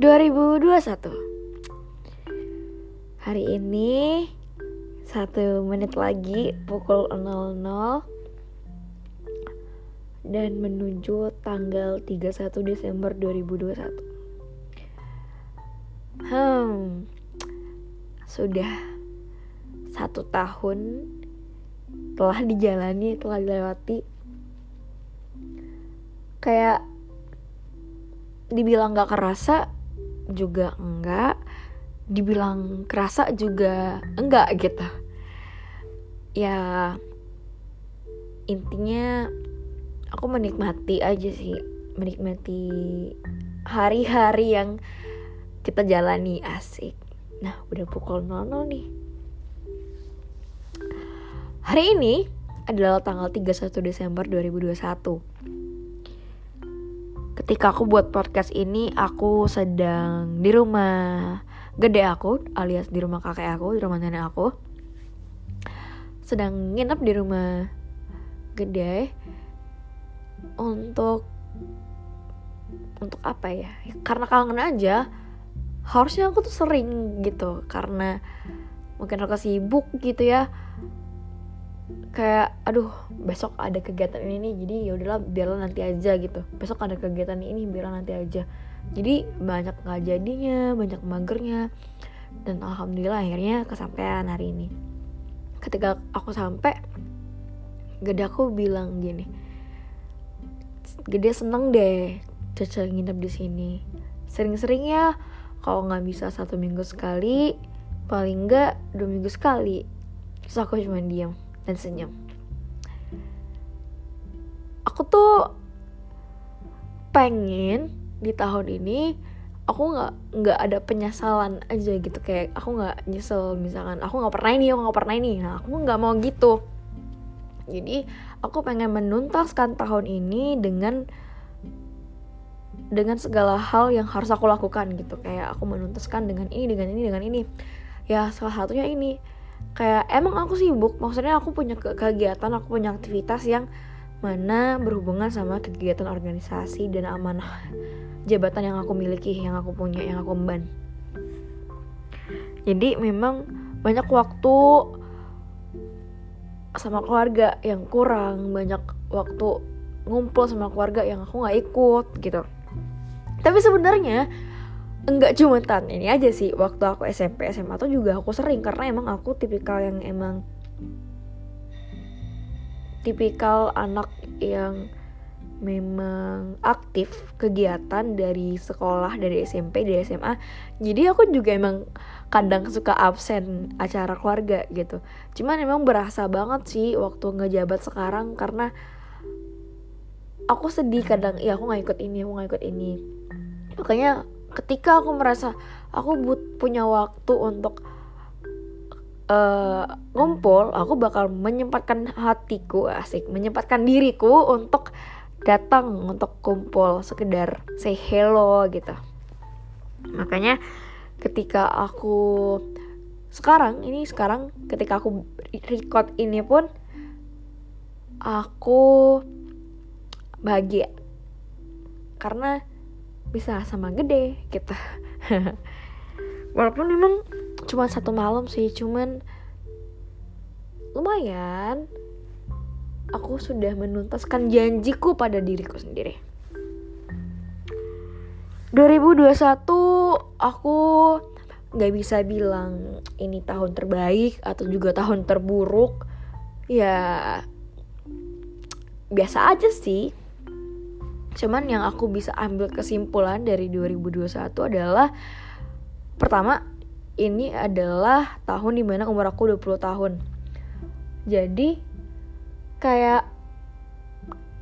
2021 Hari ini Satu menit lagi Pukul 00 Dan menuju tanggal 31 Desember 2021 Hmm Sudah Satu tahun Telah dijalani Telah dilewati. Kayak dibilang gak kerasa juga enggak dibilang kerasa juga enggak gitu. Ya intinya aku menikmati aja sih menikmati hari-hari yang kita jalani asik. Nah udah pukul 00 nih. Hari ini adalah tanggal 31 Desember 2021 ketika aku buat podcast ini aku sedang di rumah gede aku alias di rumah kakek aku di rumah nenek aku. Sedang nginep di rumah gede untuk untuk apa ya? Karena kangen aja harusnya aku tuh sering gitu. Karena mungkin aku sibuk gitu ya kayak aduh besok ada kegiatan ini nih jadi ya udahlah biarlah nanti aja gitu. Besok ada kegiatan ini biarlah nanti aja. Jadi banyak nggak jadinya banyak magernya dan alhamdulillah akhirnya kesampaian hari ini. Ketika aku sampai gede aku bilang gini gede seneng deh caca nginep di sini. Sering-sering ya kalau nggak bisa satu minggu sekali paling nggak dua minggu sekali. Terus aku cuma diam dan senyum. Aku tuh pengen di tahun ini aku nggak nggak ada penyesalan aja gitu. Kayak aku nggak nyesel misalkan aku nggak pernah ini aku nggak pernah ini. Nah aku nggak mau gitu. Jadi aku pengen menuntaskan tahun ini dengan dengan segala hal yang harus aku lakukan gitu. Kayak aku menuntaskan dengan ini dengan ini dengan ini. Ya salah satunya ini kayak emang aku sibuk? Maksudnya aku punya kegiatan aku punya aktivitas yang mana berhubungan sama kegiatan organisasi dan amanah jabatan yang aku miliki yang aku punya yang aku emban. Jadi memang banyak waktu sama keluarga yang kurang banyak waktu ngumpul sama keluarga yang aku nggak ikut gitu. Tapi sebenarnya enggak cuma tahun ini aja sih waktu aku SMP SMA tuh juga aku sering karena emang aku tipikal yang emang tipikal anak yang memang aktif kegiatan dari sekolah dari SMP dari SMA jadi aku juga emang kadang suka absen acara keluarga gitu. Cuman emang berasa banget sih waktu ngejabat sekarang karena aku sedih kadang ya aku nggak ikut ini aku nggak ikut ini. Makanya ketika aku merasa aku but punya waktu untuk uh, ngumpul aku bakal menyempatkan hatiku asik menyempatkan diriku untuk datang untuk kumpul sekedar say hello gitu. Makanya ketika aku sekarang ini sekarang ketika aku record ini pun aku bahagia. Karena bisa sama gede gitu. Walaupun memang cuma satu malam sih cuman lumayan. Aku sudah menuntaskan janjiku pada diriku sendiri. 2021 aku nggak bisa bilang ini tahun terbaik atau juga tahun terburuk. Ya biasa aja sih Cuman yang aku bisa ambil kesimpulan dari 2021 adalah pertama ini adalah tahun di mana umur aku 20 tahun. Jadi kayak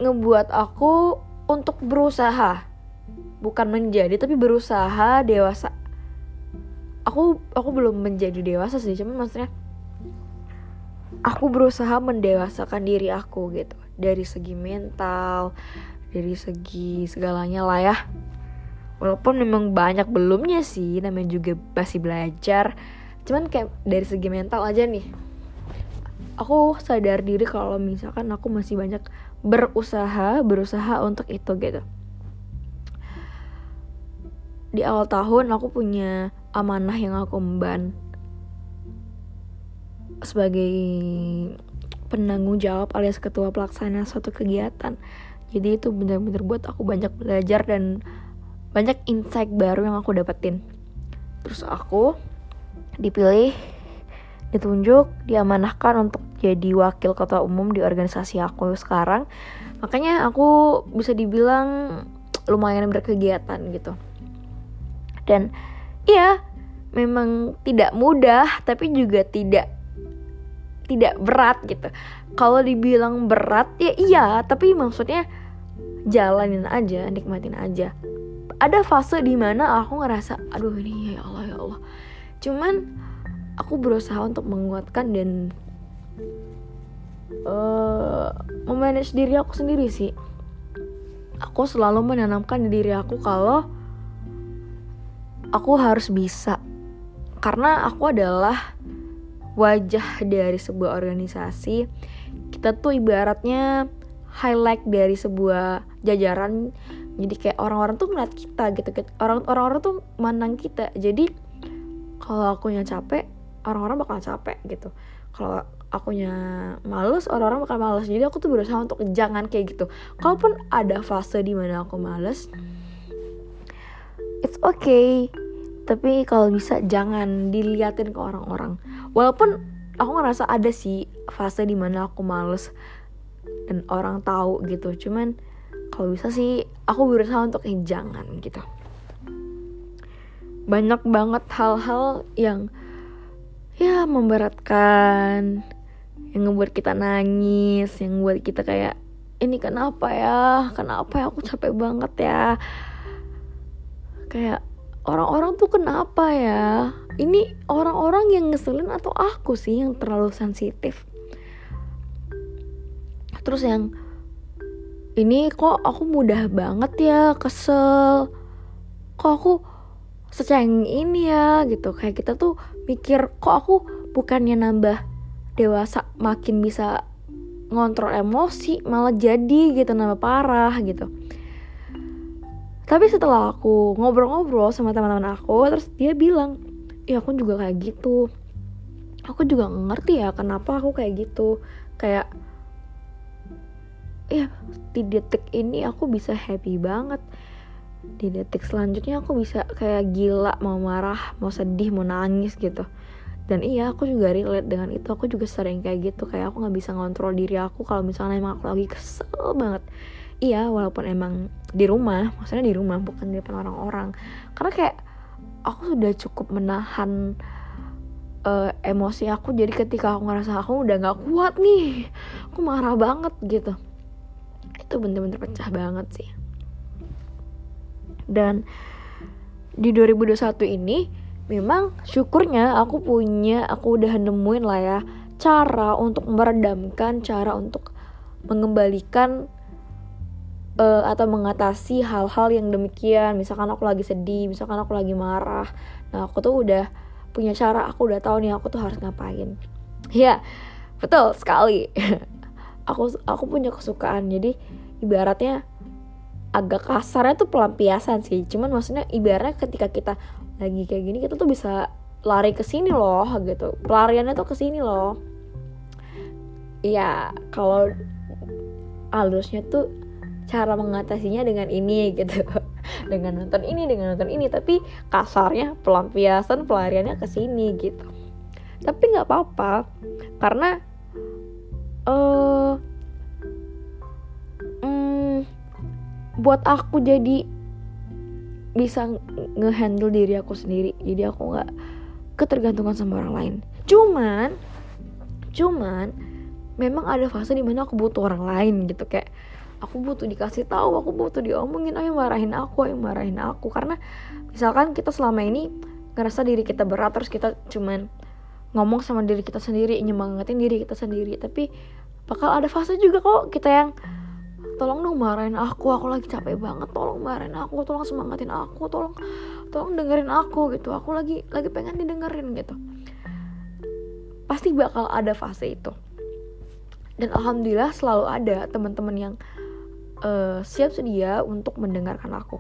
ngebuat aku untuk berusaha. Bukan menjadi tapi berusaha dewasa. Aku aku belum menjadi dewasa sih cuman maksudnya aku berusaha mendewasakan diri aku gitu. Dari segi mental dari segi segalanya lah ya. Walaupun memang banyak belumnya sih namanya juga masih belajar. Cuman kayak dari segi mental aja nih. Aku sadar diri kalau misalkan aku masih banyak berusaha berusaha untuk itu gitu. Di awal tahun aku punya amanah yang aku emban sebagai penanggung jawab alias ketua pelaksana suatu kegiatan jadi itu benar-benar buat aku banyak belajar dan banyak insight baru yang aku dapetin. Terus aku dipilih ditunjuk diamanahkan untuk jadi wakil ketua umum di organisasi aku sekarang. Makanya aku bisa dibilang lumayan berkegiatan gitu. Dan iya memang tidak mudah tapi juga tidak tidak berat gitu. Kalau dibilang berat ya iya tapi maksudnya jalanin aja nikmatin aja. Ada fase di mana aku ngerasa aduh ini ya Allah ya Allah. Cuman aku berusaha untuk menguatkan dan uh, memanage diri aku sendiri sih. Aku selalu menanamkan di diri aku kalau aku harus bisa. Karena aku adalah wajah dari sebuah organisasi kita tuh ibaratnya highlight dari sebuah jajaran. Jadi kayak orang-orang tuh ngeliat kita gitu orang orang tuh mandang kita. Jadi kalau aku yang capek orang-orang bakal capek gitu. Kalau akunya males orang-orang bakal males. Jadi aku tuh berusaha untuk jangan kayak gitu. Kalaupun ada fase di mana aku males it's okay tapi kalau bisa jangan diliatin ke orang-orang. Walaupun aku ngerasa ada sih fase di mana aku males dan orang tahu gitu. Cuman kalau bisa sih aku berusaha untuk eh, jangan gitu. Banyak banget hal-hal yang ya memberatkan yang ngebuat kita nangis yang buat kita kayak ini kenapa ya? Kenapa ya? Aku capek banget ya. Kayak orang-orang tuh kenapa ya? Ini orang-orang yang ngeselin atau aku sih yang terlalu sensitif? Terus yang ini kok aku mudah banget ya kesel? Kok aku seceng ini ya? Gitu. Kayak kita tuh mikir kok aku bukannya nambah dewasa makin bisa ngontrol emosi malah jadi gitu nambah parah gitu tapi setelah aku ngobrol-ngobrol sama teman-teman aku terus dia bilang ya aku juga kayak gitu. Aku juga ngerti ya kenapa aku kayak gitu. Kayak ya di detik ini aku bisa happy banget. Di detik selanjutnya aku bisa kayak gila mau marah mau sedih mau nangis gitu. Dan iya aku juga relate dengan itu. Aku juga sering kayak gitu. Kayak aku nggak bisa ngontrol diri aku kalau misalnya emang aku lagi kesel banget iya walaupun emang di rumah maksudnya di rumah bukan di depan orang-orang. Karena kayak aku sudah cukup menahan uh, emosi aku. Jadi ketika aku ngerasa aku udah nggak kuat nih aku marah banget gitu. Itu bener-bener pecah banget sih. Dan di 2021 ini memang syukurnya aku punya aku udah nemuin lah ya cara untuk meredamkan cara untuk mengembalikan uh, atau mengatasi hal-hal yang demikian. Misalkan aku lagi sedih misalkan aku lagi marah. Nah aku tuh udah punya cara aku udah tahu nih aku tuh harus ngapain. Ya betul sekali. Aku aku punya kesukaan. Jadi ibaratnya agak kasarnya tuh pelampiasan sih. Cuman maksudnya ibaratnya ketika kita lagi kayak gini kita tuh bisa lari ke sini loh gitu. Pelariannya tuh ke sini loh. Ya kalau halusnya tuh cara mengatasinya dengan ini gitu. Dengan nonton ini dengan nonton ini. Tapi kasarnya pelampiasan pelariannya ke sini gitu. Tapi nggak apa-apa. Karena uh, um, buat aku jadi bisa ngehandle diri aku sendiri. Jadi aku nggak ketergantungan sama orang lain. Cuman cuman memang ada fase di mana aku butuh orang lain gitu. Kayak aku butuh dikasih tahu aku butuh diomongin ayo marahin aku ayo marahin aku. Karena misalkan kita selama ini ngerasa diri kita berat terus kita cuman ngomong sama diri kita sendiri nyemangatin diri kita sendiri. Tapi bakal ada fase juga kok kita yang tolong dong marahin aku aku lagi capek banget tolong marahin aku tolong semangatin aku tolong tolong dengerin aku gitu. Aku lagi lagi pengen didengerin gitu. Pasti bakal ada fase itu. Dan alhamdulillah selalu ada teman-teman yang uh, siap sedia untuk mendengarkan aku.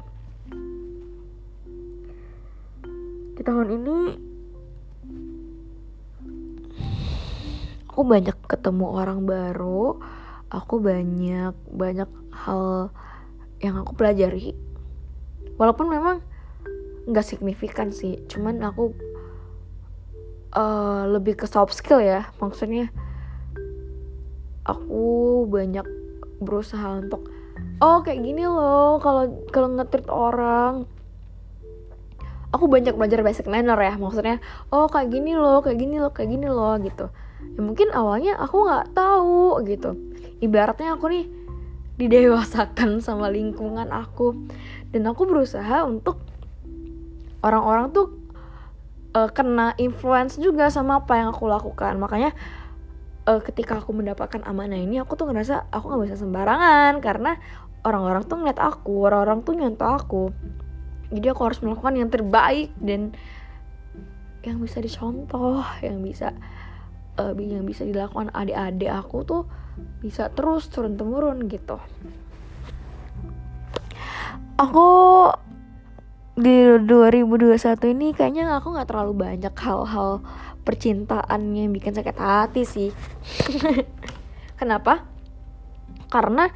Tahun ini aku banyak ketemu orang baru. Aku banyak banyak hal yang aku pelajari. Walaupun memang nggak signifikan sih cuman aku uh, lebih ke soft skill ya. Maksudnya aku banyak berusaha untuk oh kayak gini loh kalau kalau ngetrit orang. Aku banyak belajar basic manner ya maksudnya oh kayak gini loh kayak gini loh kayak gini loh gitu. Ya mungkin awalnya aku nggak tahu gitu. Ibaratnya aku nih didewasakan sama lingkungan aku. Dan aku berusaha untuk orang-orang tuh uh, kena influence juga sama apa yang aku lakukan. Makanya uh, ketika aku mendapatkan amanah ini aku tuh ngerasa aku nggak bisa sembarangan. Karena orang-orang tuh ngeliat aku orang-orang tuh nyontoh aku. Jadi aku harus melakukan yang terbaik dan yang bisa dicontoh yang bisa uh, yang bisa dilakukan adik-adik aku tuh bisa terus turun temurun gitu. Aku di 2021 ini kayaknya aku nggak terlalu banyak hal-hal percintaan yang bikin sakit hati sih. Kenapa? Karena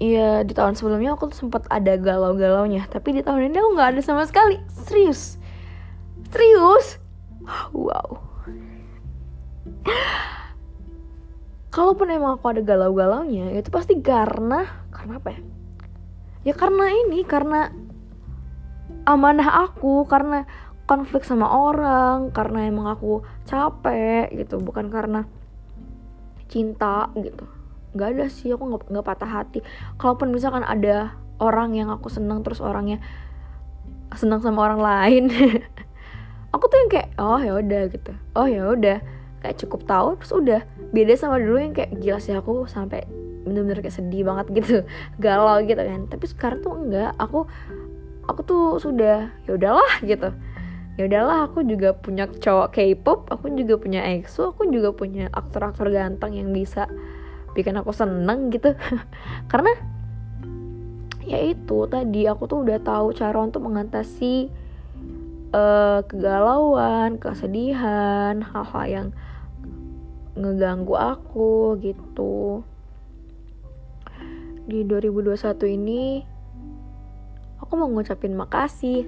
ya di tahun sebelumnya aku sempat ada galau-galaunya tapi di tahun ini aku nggak ada sama sekali. Serius. Serius? Wow. Kalaupun emang aku ada galau-galaunya itu pasti karena karena apa ya? Ya karena ini karena amanah aku karena konflik sama orang karena emang aku capek gitu bukan karena cinta gitu nggak ada sih aku nggak patah hati. Kalaupun misalkan ada orang yang aku senang terus orangnya senang sama orang lain aku tuh yang kayak oh ya udah gitu. Oh ya udah kayak cukup tahu terus udah. Beda sama dulu yang kayak gila sih aku sampai bener-bener kayak sedih banget gitu. Galau gitu kan. Tapi sekarang tuh enggak. Aku aku tuh sudah ya udahlah gitu. Ya udahlah aku juga punya cowok K-pop aku juga punya EXO aku juga punya aktor-aktor ganteng yang bisa bikin aku seneng gitu karena ya itu tadi aku tuh udah tahu cara untuk mengatasi uh, kegalauan kesedihan hal-hal yang ngeganggu aku gitu di 2021 ini aku mau ngucapin makasih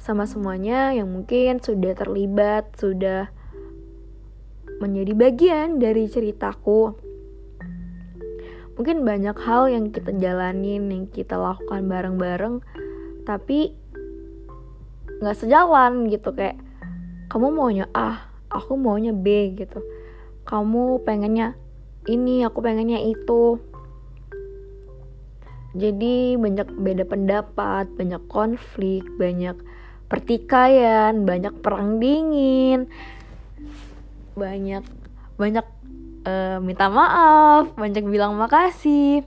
sama semuanya yang mungkin sudah terlibat, sudah menjadi bagian dari ceritaku. Mungkin banyak hal yang kita jalanin, yang kita lakukan bareng-bareng, tapi nggak sejalan gitu. Kayak kamu maunya A, aku maunya B gitu. Kamu pengennya ini aku pengennya itu. Jadi banyak beda pendapat banyak konflik banyak pertikaian banyak perang dingin banyak banyak uh, minta maaf banyak bilang makasih.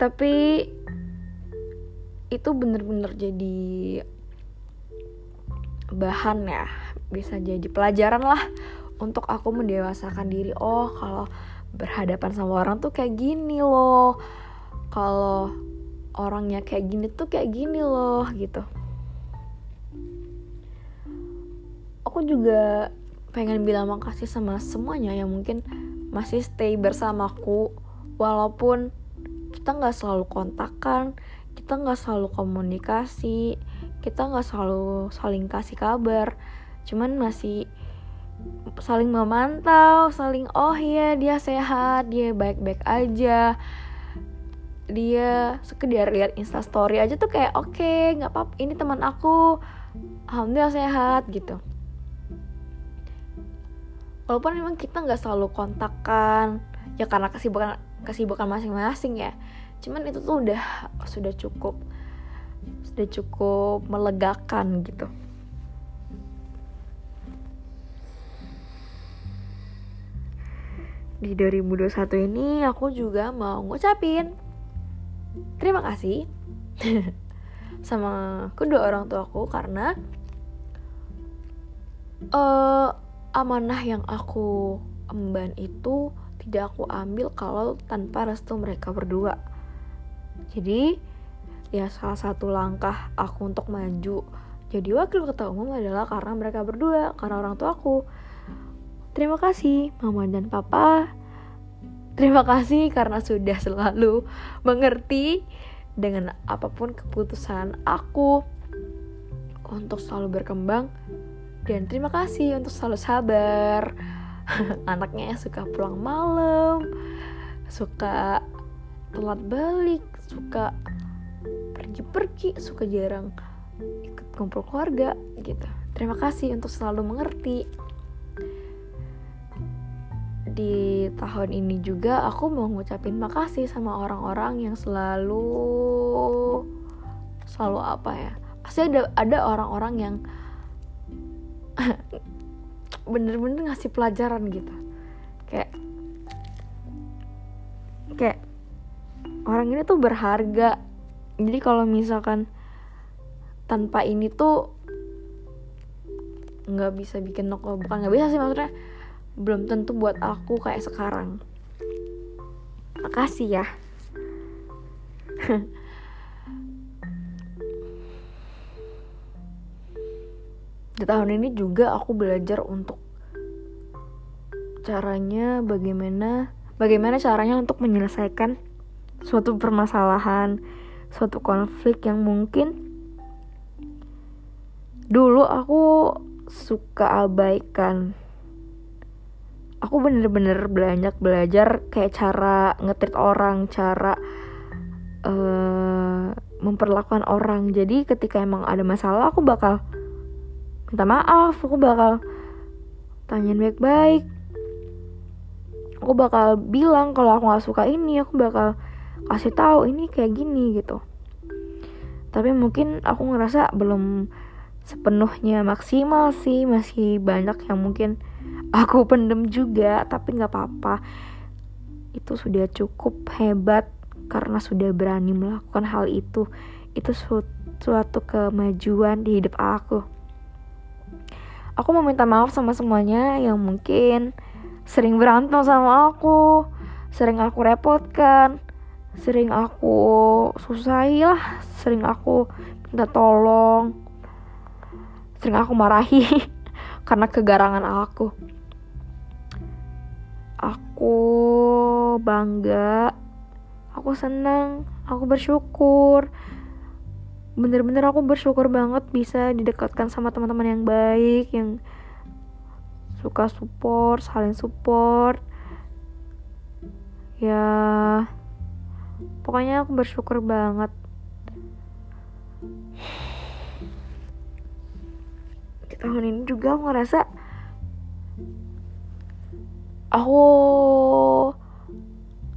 Tapi itu bener-bener jadi bahan ya bisa jadi pelajaran lah untuk aku mendewasakan diri. Oh kalau berhadapan sama orang tuh kayak gini loh. Kalau orangnya kayak gini tuh kayak gini loh gitu aku juga pengen bilang makasih sama semuanya yang mungkin masih stay bersamaku. Walaupun kita nggak selalu kontakan kita nggak selalu komunikasi kita nggak selalu saling kasih kabar. Cuman masih saling memantau saling oh ya dia sehat dia baik-baik aja. Dia sekedar lihat instastory aja tuh kayak oke okay, nggak apa ini teman aku alhamdulillah sehat gitu walaupun memang kita nggak selalu kontakkan ya karena kesibukan kesibukan masing-masing ya. Cuman itu tuh udah sudah cukup sudah cukup melegakan gitu. Di 2021 ini aku juga mau ngucapin terima kasih sama kedua orang tuaku karena uh, amanah yang aku emban itu tidak aku ambil kalau tanpa restu mereka berdua. Jadi ya salah satu langkah aku untuk maju jadi wakil ketua umum adalah karena mereka berdua karena orang tua aku. Terima kasih mama dan papa. Terima kasih karena sudah selalu mengerti dengan apa pun keputusan aku untuk selalu berkembang dan terima kasih untuk selalu sabar. Anaknya suka pulang malam suka telat balik suka pergi-pergi suka jarang ikut kumpul keluarga gitu. Terima kasih untuk selalu mengerti. Di tahun ini juga aku mau ngucapin makasih sama orang-orang yang selalu selalu apa ya pasti ada ada orang-orang yang bener-bener ngasih pelajaran gitu. Kayak kayak orang ini tuh berharga. Jadi kalau misalkan tanpa ini tuh nggak bisa bikin noko bukan nggak bisa sih maksudnya belum tentu buat aku kayak sekarang. Makasih ya di tahun ini juga aku belajar untuk caranya bagaimana bagaimana caranya untuk menyelesaikan suatu permasalahan suatu konflik yang mungkin dulu aku suka abaikan. Aku bener-bener banyak belajar kayak cara ngetrit orang cara uh, memperlakukan orang. Jadi ketika emang ada masalah aku bakal minta maaf aku bakal tanyain baik-baik. Aku bakal bilang kalau aku nggak suka ini aku bakal kasih tahu ini kayak gini gitu. Tapi mungkin aku ngerasa belum sepenuhnya maksimal sih masih banyak yang mungkin aku pendem juga tapi nggak apa-apa. Itu sudah cukup hebat karena sudah berani melakukan hal itu. Itu suatu kemajuan di hidup aku aku mau minta maaf sama semuanya yang mungkin sering berantem sama aku sering aku repotkan sering aku susahi lah sering aku minta tolong sering aku marahi karena kegarangan aku. Aku bangga aku senang aku bersyukur bener-bener aku bersyukur banget bisa didekatkan sama teman-teman yang baik yang suka support saling support. Ya pokoknya aku bersyukur banget. Di tahun ini juga aku ngerasa aku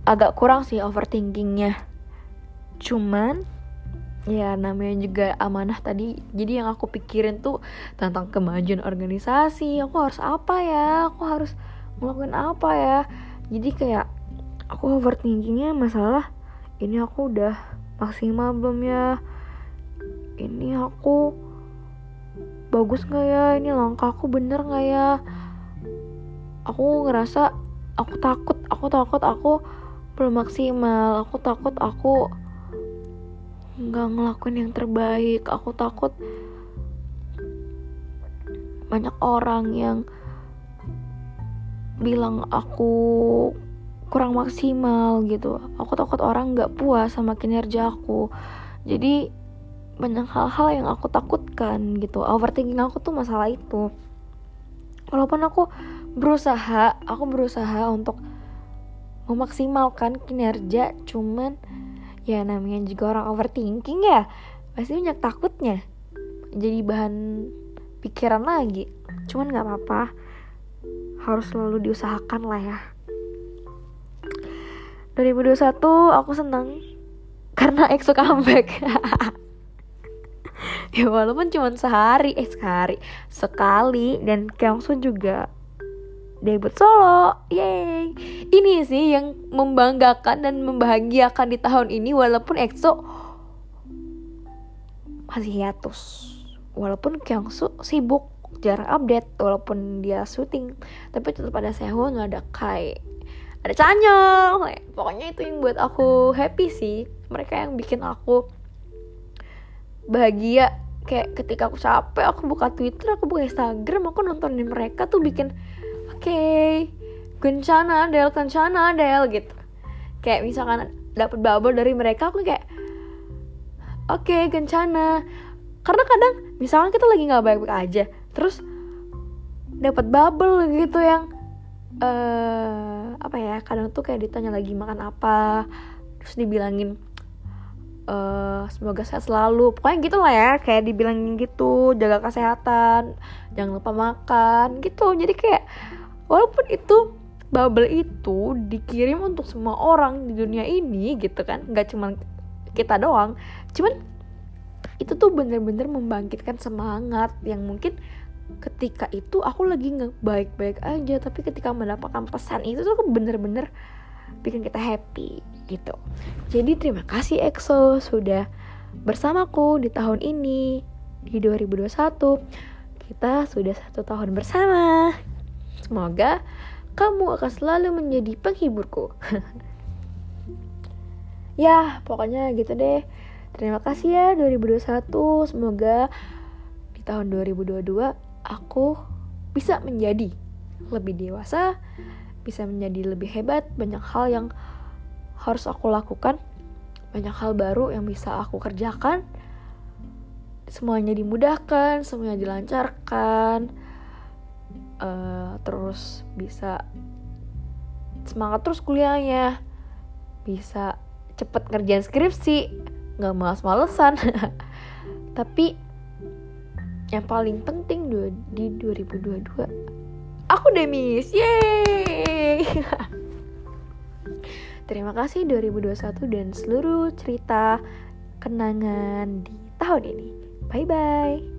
agak kurang sih overthinkingnya. Cuman ya namanya juga amanah tadi. Jadi yang aku pikirin tuh tentang kemajuan organisasi. Aku harus apa ya? Aku harus ngelakuin apa ya? Jadi kayak aku overthinkingnya masalah ini aku udah maksimal belum ya? Ini aku bagus nggak ya? Ini langkah aku bener nggak ya? Aku ngerasa aku takut aku takut aku belum maksimal. Aku takut aku nggak ngelakuin yang terbaik. Aku takut banyak orang yang bilang aku kurang maksimal gitu. Aku takut orang nggak puas sama kinerja aku. Jadi banyak hal-hal yang aku takutkan gitu. Overthinking aku tuh masalah itu. Walaupun aku berusaha aku berusaha untuk memaksimalkan kinerja cuman ya namanya juga orang overthinking ya. Pasti banyak takutnya. Jadi bahan pikiran lagi. Cuman nggak apa-apa. Harus selalu diusahakan lah ya. 2021 aku seneng. Karena EXO comeback. Ya walaupun cuma sehari. Eh sehari sekali. Dan Kyungsoon juga debut solo. Yay. Ini sih yang membanggakan dan membahagiakan di tahun ini walaupun EXO masih hiatus. Walaupun Kyungsu sibuk jarang update walaupun dia syuting tapi tetap ada Sehun ada Kai ada Chanyeol pokoknya itu yang buat aku happy sih. Mereka yang bikin aku bahagia. Kayak ketika aku capek aku buka Twitter aku buka Instagram aku nontonin mereka tuh bikin okay, kencana Del kencana Del gitu. Kayak misalkan dapat bubble dari mereka aku kayak oke okay, kencana. Karena kadang misalkan kita lagi nggak baik-baik aja terus dapat bubble gitu yang uh, apa ya kadang tuh kayak ditanya lagi makan apa terus dibilangin uh, semoga sehat selalu. Pokoknya gitu lah ya kayak dibilangin gitu jaga kesehatan jangan lupa makan gitu. Jadi kayak walaupun itu bubble itu dikirim untuk semua orang di dunia ini gitu kan. Nggak cuma kita doang. Cuman itu tuh bener-bener membangkitkan semangat yang mungkin ketika itu aku lagi nggak baik-baik aja. Tapi ketika mendapatkan pesan itu tuh bener-bener bikin kita happy gitu. Jadi terima kasih EXO sudah bersamaku di tahun ini di 2021 kita sudah satu tahun bersama semoga kamu akan selalu menjadi penghiburku. Ya pokoknya gitu deh. Terima kasih ya 2021 semoga di tahun 2022 aku bisa menjadi lebih dewasa, bisa menjadi lebih hebat, banyak hal yang harus aku lakukan, banyak hal baru yang bisa aku kerjakan. Semuanya dimudahkan, semuanya dilancarkan, uh, terus bisa semangat terus kuliahnya, bisa cepet ngerjain skripsi, nggak males-malesan. Tapi yang paling penting di 2022 aku Demis yeay! Terima kasih 2021 dan seluruh cerita kenangan di tahun ini. Bye bye